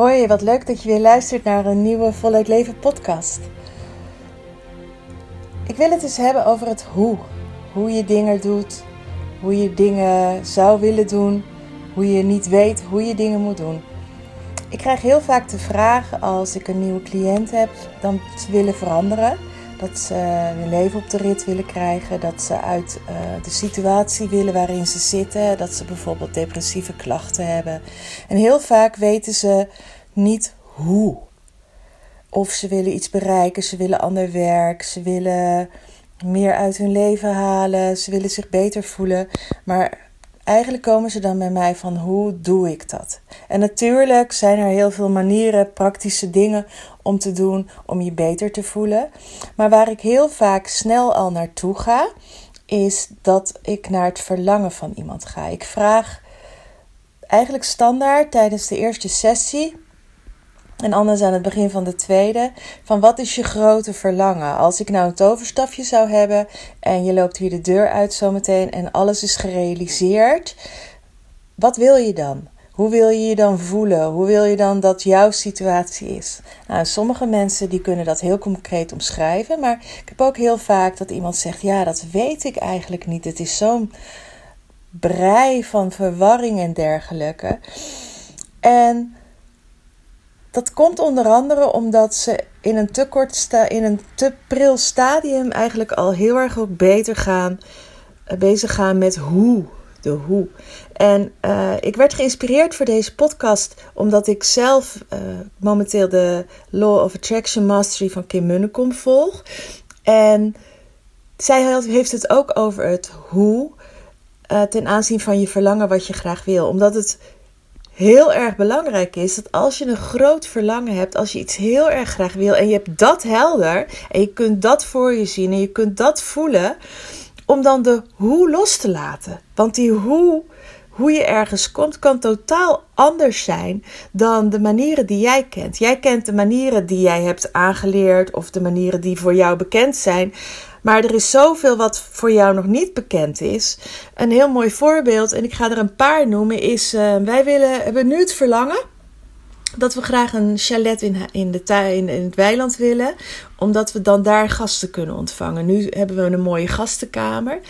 Hoi, wat leuk dat je weer luistert naar een nieuwe Voluit Leven podcast. Ik wil het eens hebben over het hoe. Hoe je dingen doet, hoe je dingen zou willen doen, hoe je niet weet hoe je dingen moet doen. Ik krijg heel vaak de vraag als ik een nieuwe cliënt heb, dan ze willen veranderen. Dat ze hun leven op de rit willen krijgen, dat ze uit uh, de situatie willen waarin ze zitten, dat ze bijvoorbeeld depressieve klachten hebben. En heel vaak weten ze niet hoe. Of ze willen iets bereiken, ze willen ander werk, ze willen meer uit hun leven halen, ze willen zich beter voelen. Maar eigenlijk komen ze dan bij mij van hoe doe ik dat? En natuurlijk zijn er heel veel manieren, praktische dingen om te doen om je beter te voelen. Maar waar ik heel vaak snel al naartoe ga, is dat ik naar het verlangen van iemand ga. Ik vraag eigenlijk standaard tijdens de eerste sessie en anders aan het begin van de tweede. Van wat is je grote verlangen? Als ik nou een toverstafje zou hebben en je loopt hier de deur uit zometeen en alles is gerealiseerd. Wat wil je dan? Hoe wil je je dan voelen? Hoe wil je dan dat jouw situatie is? Nou, sommige mensen die kunnen dat heel concreet omschrijven. Maar ik heb ook heel vaak dat iemand zegt: Ja, dat weet ik eigenlijk niet. Het is zo'n brei van verwarring en dergelijke. En dat komt onder andere omdat ze in een te kort sta in een te pril stadium eigenlijk al heel erg ook beter gaan uh, bezig gaan met hoe. De hoe. En uh, ik werd geïnspireerd voor deze podcast omdat ik zelf uh, momenteel de Law of Attraction Mastery van Kim Munnekom volg. En zij heeft het ook over het hoe ten aanzien van je verlangen wat je graag wil. Omdat het heel erg belangrijk is dat als je een groot verlangen hebt, als je iets heel erg graag wil en je hebt dat helder en je kunt dat voor je zien en je kunt dat voelen, om dan de hoe los te laten. Want die hoe, hoe je ergens komt, kan totaal anders zijn dan de manieren die jij kent. Jij kent de manieren die jij hebt aangeleerd of de manieren die voor jou bekend zijn. Maar er is zoveel wat voor jou nog niet bekend is. Een heel mooi voorbeeld, en ik ga er een paar noemen, is: uh, wij willen, hebben nu het verlangen dat we graag een chalet in, in, in het weiland willen, omdat we dan daar gasten kunnen ontvangen. Nu hebben we een mooie gastenkamer,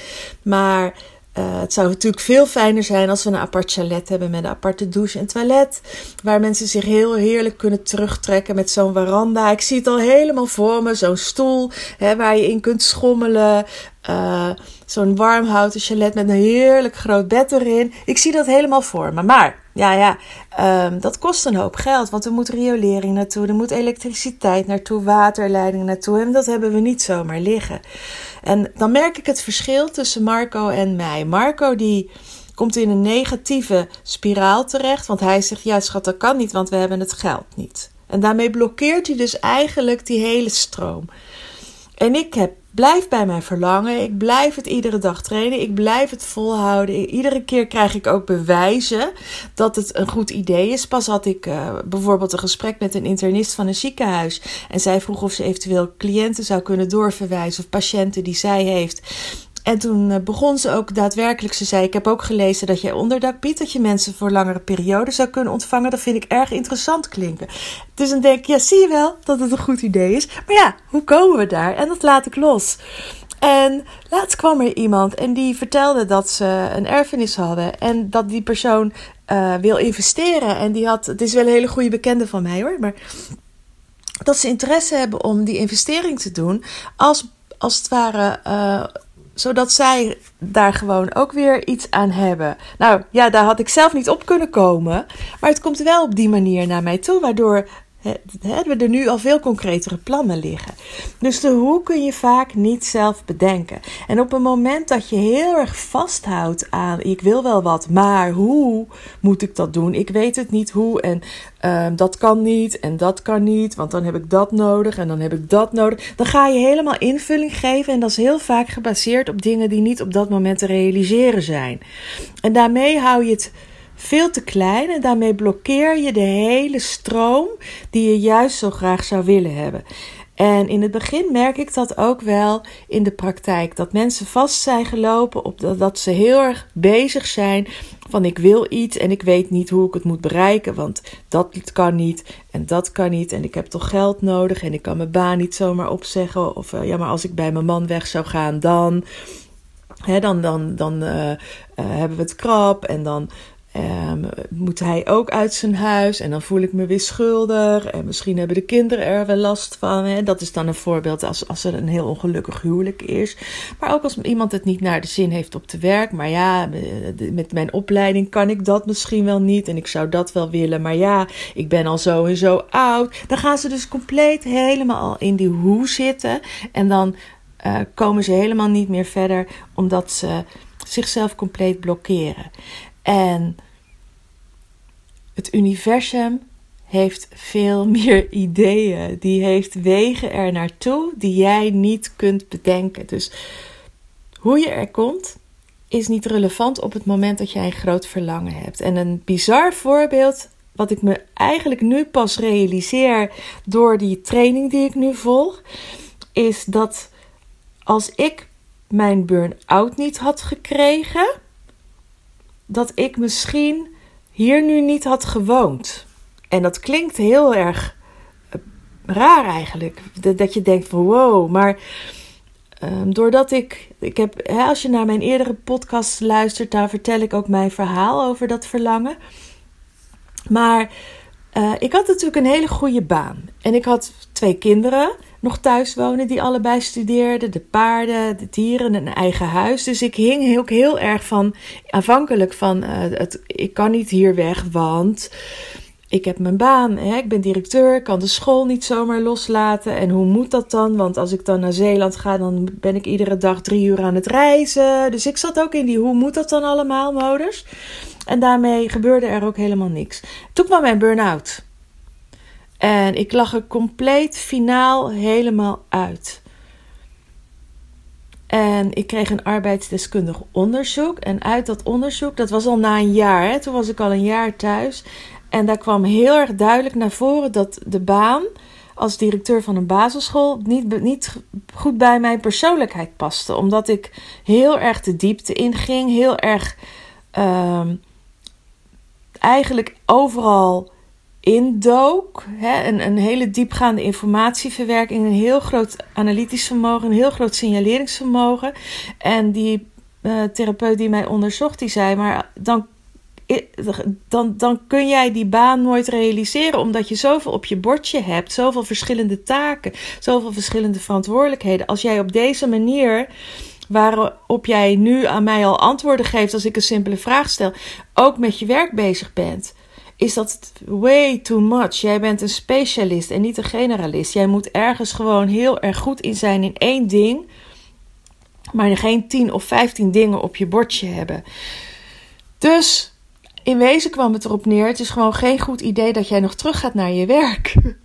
maar uh, het zou natuurlijk veel fijner zijn als we een apart chalet hebben met een aparte douche en toilet. Waar mensen zich heel heerlijk kunnen terugtrekken met zo'n veranda. Ik zie het al helemaal voor me. Zo'n stoel hè, waar je in kunt schommelen. Uh, zo'n warm houten chalet met een heerlijk groot bed erin. Ik zie dat helemaal voor me. Maar ja, ja, um, dat kost een hoop geld. Want er moet riolering naartoe, er moet elektriciteit naartoe, waterleiding naartoe. En dat hebben we niet zomaar liggen. En dan merk ik het verschil tussen Marco en mij. Marco die komt in een negatieve spiraal terecht. Want hij zegt, ja schat, dat kan niet, want we hebben het geld niet. En daarmee blokkeert hij dus eigenlijk die hele stroom. En ik heb blijf bij mijn verlangen. Ik blijf het iedere dag trainen. Ik blijf het volhouden. Iedere keer krijg ik ook bewijzen dat het een goed idee is. Pas had ik uh, bijvoorbeeld een gesprek met een internist van een ziekenhuis. En zij vroeg of ze eventueel cliënten zou kunnen doorverwijzen of patiënten die zij heeft. En toen eh, begon ze ook daadwerkelijk. Ze zei: Ik heb ook gelezen dat jij onderdak biedt. Dat je mensen voor langere perioden zou kunnen ontvangen. Dat vind ik erg interessant klinken. Dus dan denk ik: Ja, zie je wel dat het een goed idee is. Maar ja, hoe komen we daar? En dat laat ik los. En laatst kwam er iemand en die vertelde dat ze een erfenis hadden en dat die persoon uh, wil investeren. En die had, het is wel een hele goede bekende van mij hoor, maar dat ze interesse hebben om die investering te doen als, als het ware. Uh, zodat zij daar gewoon ook weer iets aan hebben. Nou ja, daar had ik zelf niet op kunnen komen. Maar het komt wel op die manier naar mij toe, waardoor we er nu al veel concretere plannen liggen. Dus de hoe kun je vaak niet zelf bedenken. En op een moment dat je heel erg vasthoudt aan ik wil wel wat, maar hoe moet ik dat doen? Ik weet het niet hoe en uh, dat kan niet en dat kan niet, want dan heb ik dat nodig en dan heb ik dat nodig. Dan ga je helemaal invulling geven en dat is heel vaak gebaseerd op dingen die niet op dat moment te realiseren zijn. En daarmee hou je het veel te klein en daarmee blokkeer je de hele stroom die je juist zo graag zou willen hebben. En in het begin merk ik dat ook wel in de praktijk. Dat mensen vast zijn gelopen op dat, dat ze heel erg bezig zijn van ik wil iets en ik weet niet hoe ik het moet bereiken. Want dat kan niet en dat kan niet. En ik heb toch geld nodig en ik kan mijn baan niet zomaar opzeggen. Of uh, ja, maar als ik bij mijn man weg zou gaan, dan. Hè, dan dan, dan uh, uh, hebben we het krap en dan Um, moet hij ook uit zijn huis en dan voel ik me weer schuldig en misschien hebben de kinderen er wel last van. Hè? Dat is dan een voorbeeld als, als er een heel ongelukkig huwelijk is. Maar ook als iemand het niet naar de zin heeft op te werk. Maar ja, met mijn opleiding kan ik dat misschien wel niet en ik zou dat wel willen. Maar ja, ik ben al zo en zo oud. Dan gaan ze dus compleet helemaal in die hoe zitten en dan uh, komen ze helemaal niet meer verder omdat ze zichzelf compleet blokkeren. En het universum heeft veel meer ideeën. Die heeft wegen er naartoe die jij niet kunt bedenken. Dus hoe je er komt, is niet relevant op het moment dat jij een groot verlangen hebt. En een bizar voorbeeld, wat ik me eigenlijk nu pas realiseer door die training die ik nu volg, is dat als ik mijn burn-out niet had gekregen dat ik misschien hier nu niet had gewoond. En dat klinkt heel erg eh, raar eigenlijk. Dat je denkt van wow, maar um, doordat ik, ik heb, hè, als je naar mijn eerdere podcast luistert, daar vertel ik ook mijn verhaal over dat verlangen. Maar uh, ik had natuurlijk een hele goede baan. En ik had twee kinderen nog thuis wonen die allebei studeerden. De paarden, de dieren, een eigen huis. Dus ik hing ook heel erg van, aanvankelijk van, uh, het, ik kan niet hier weg, want ik heb mijn baan, hè, ik ben directeur, ik kan de school niet zomaar loslaten. En hoe moet dat dan? Want als ik dan naar Zeeland ga, dan ben ik iedere dag drie uur aan het reizen. Dus ik zat ook in die hoe moet dat dan allemaal modus. En daarmee gebeurde er ook helemaal niks. Toen kwam mijn burn-out. En ik lag er compleet finaal helemaal uit. En ik kreeg een arbeidsdeskundig onderzoek. En uit dat onderzoek, dat was al na een jaar, hè, toen was ik al een jaar thuis. En daar kwam heel erg duidelijk naar voren dat de baan als directeur van een basisschool niet, niet goed bij mijn persoonlijkheid paste. Omdat ik heel erg de diepte inging, heel erg uh, eigenlijk overal indook. Hè, een, een hele diepgaande informatieverwerking, een heel groot analytisch vermogen, een heel groot signaleringsvermogen. En die uh, therapeut die mij onderzocht, die zei: Maar dan, dan, dan kun jij die baan nooit realiseren, omdat je zoveel op je bordje hebt, zoveel verschillende taken, zoveel verschillende verantwoordelijkheden. Als jij op deze manier waarop jij nu aan mij al antwoorden geeft als ik een simpele vraag stel, ook met je werk bezig bent is dat way too much. Jij bent een specialist en niet een generalist. Jij moet ergens gewoon heel erg goed in zijn in één ding, maar geen 10 of 15 dingen op je bordje hebben. Dus in wezen kwam het erop neer: het is gewoon geen goed idee dat jij nog terug gaat naar je werk.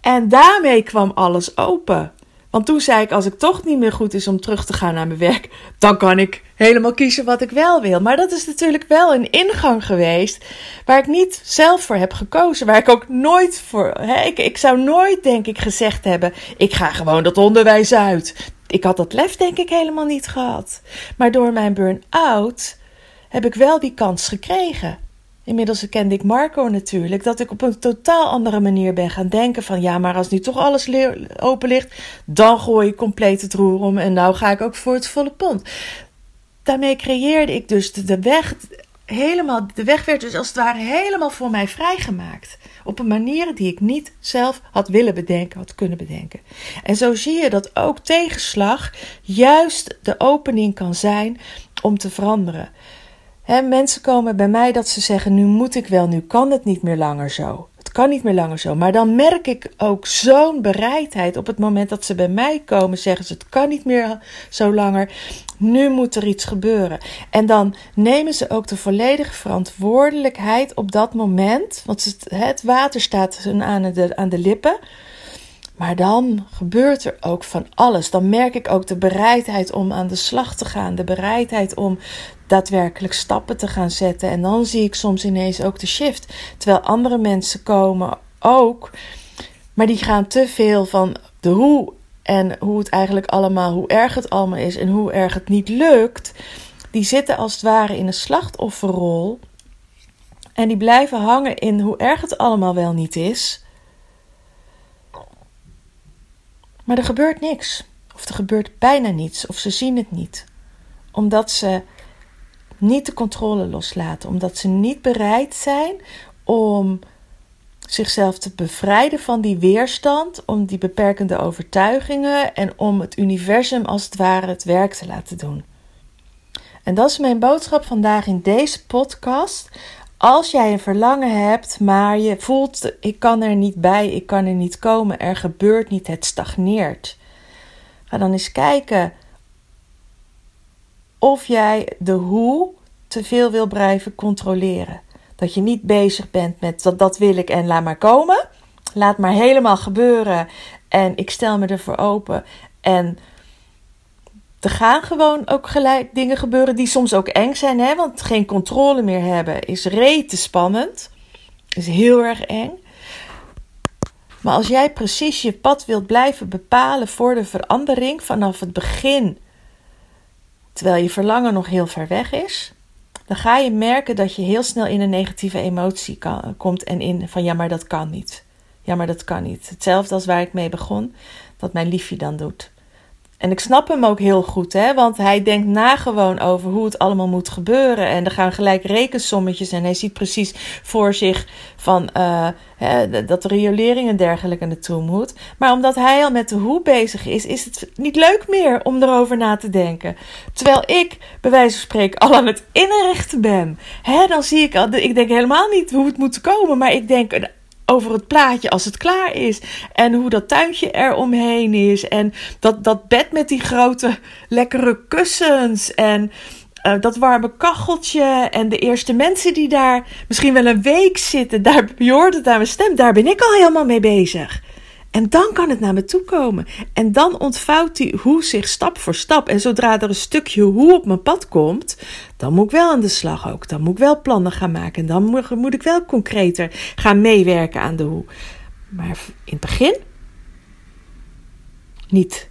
En daarmee kwam alles open. Want toen zei ik: als het toch niet meer goed is om terug te gaan naar mijn werk, dan kan ik helemaal kiezen wat ik wel wil. Maar dat is natuurlijk wel een ingang geweest waar ik niet zelf voor heb gekozen. Waar ik ook nooit voor. Hè, ik, ik zou nooit, denk ik, gezegd hebben: ik ga gewoon dat onderwijs uit. Ik had dat lef, denk ik, helemaal niet gehad. Maar door mijn burn-out heb ik wel die kans gekregen. Inmiddels kende ik Marco natuurlijk, dat ik op een totaal andere manier ben gaan denken van ja, maar als nu toch alles open ligt, dan gooi ik compleet het roer om en nou ga ik ook voor het volle pond. Daarmee creëerde ik dus de weg helemaal, de weg werd dus als het ware helemaal voor mij vrijgemaakt. Op een manier die ik niet zelf had willen bedenken, had kunnen bedenken. En zo zie je dat ook tegenslag juist de opening kan zijn om te veranderen. Mensen komen bij mij dat ze zeggen: Nu moet ik wel, nu kan het niet meer langer zo. Het kan niet meer langer zo. Maar dan merk ik ook zo'n bereidheid. Op het moment dat ze bij mij komen, zeggen ze: Het kan niet meer zo langer. Nu moet er iets gebeuren. En dan nemen ze ook de volledige verantwoordelijkheid op dat moment. Want het, het water staat hun aan de, aan de lippen. Maar dan gebeurt er ook van alles. Dan merk ik ook de bereidheid om aan de slag te gaan. De bereidheid om daadwerkelijk stappen te gaan zetten. En dan zie ik soms ineens ook de shift. Terwijl andere mensen komen ook. Maar die gaan te veel van de hoe en hoe het eigenlijk allemaal, hoe erg het allemaal is en hoe erg het niet lukt. Die zitten als het ware in een slachtofferrol. En die blijven hangen in hoe erg het allemaal wel niet is. Maar er gebeurt niks. Of er gebeurt bijna niets. Of ze zien het niet. Omdat ze niet de controle loslaten. Omdat ze niet bereid zijn om zichzelf te bevrijden van die weerstand, om die beperkende overtuigingen en om het universum als het ware het werk te laten doen. En dat is mijn boodschap vandaag in deze podcast. Als jij een verlangen hebt, maar je voelt: ik kan er niet bij, ik kan er niet komen, er gebeurt niet, het stagneert. Ga dan eens kijken of jij de hoe te veel wil blijven controleren. Dat je niet bezig bent met dat, dat wil ik en laat maar komen. Laat maar helemaal gebeuren en ik stel me ervoor open. En er gaan gewoon ook gelijk dingen gebeuren die soms ook eng zijn. Hè? Want geen controle meer hebben is rete spannend. Is heel erg eng. Maar als jij precies je pad wilt blijven bepalen voor de verandering vanaf het begin, terwijl je verlangen nog heel ver weg is, dan ga je merken dat je heel snel in een negatieve emotie komt en in van ja, maar dat kan niet. Ja, maar dat kan niet. Hetzelfde als waar ik mee begon, dat mijn liefje dan doet. En ik snap hem ook heel goed, hè? want hij denkt na gewoon over hoe het allemaal moet gebeuren. En er gaan gelijk rekensommetjes en hij ziet precies voor zich van, uh, hè, dat de riolering en dergelijke naartoe moet. Maar omdat hij al met de hoe bezig is, is het niet leuk meer om erover na te denken. Terwijl ik, bij wijze van spreken, al aan het inrichten ben. Hè, dan zie ik al, ik denk helemaal niet hoe het moet komen, maar ik denk over het plaatje als het klaar is. En hoe dat tuintje er omheen is. En dat, dat bed met die grote lekkere kussens. En uh, dat warme kacheltje. En de eerste mensen die daar misschien wel een week zitten. Daar, je hoort het aan mijn stem. Daar ben ik al helemaal mee bezig. En dan kan het naar me toe komen. En dan ontvouwt die hoe zich stap voor stap. En zodra er een stukje hoe op mijn pad komt, dan moet ik wel aan de slag ook. Dan moet ik wel plannen gaan maken. En dan moet ik wel concreter gaan meewerken aan de hoe. Maar in het begin niet.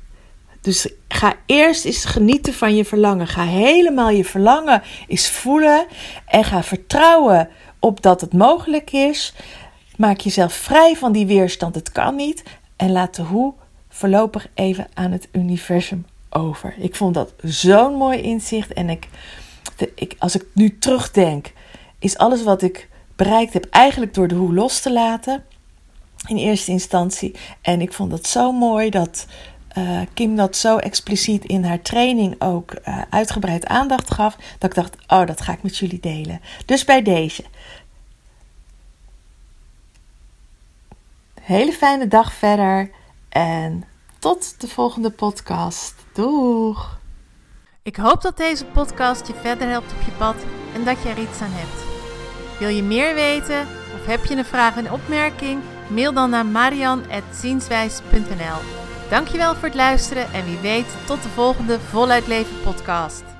Dus ga eerst eens genieten van je verlangen. Ga helemaal je verlangen eens voelen. En ga vertrouwen op dat het mogelijk is. Maak jezelf vrij van die weerstand. Het kan niet. En laat de hoe voorlopig even aan het universum over. Ik vond dat zo'n mooi inzicht. En ik, ik, als ik nu terugdenk, is alles wat ik bereikt heb eigenlijk door de hoe los te laten. In eerste instantie. En ik vond dat zo mooi dat uh, Kim dat zo expliciet in haar training ook uh, uitgebreid aandacht gaf. Dat ik dacht, oh, dat ga ik met jullie delen. Dus bij deze. Hele fijne dag verder en tot de volgende podcast. Doeg! Ik hoop dat deze podcast je verder helpt op je pad en dat je er iets aan hebt. Wil je meer weten of heb je een vraag en opmerking? Mail dan naar marian.zienswijs.nl Dankjewel voor het luisteren en wie weet tot de volgende Voluit Leven podcast.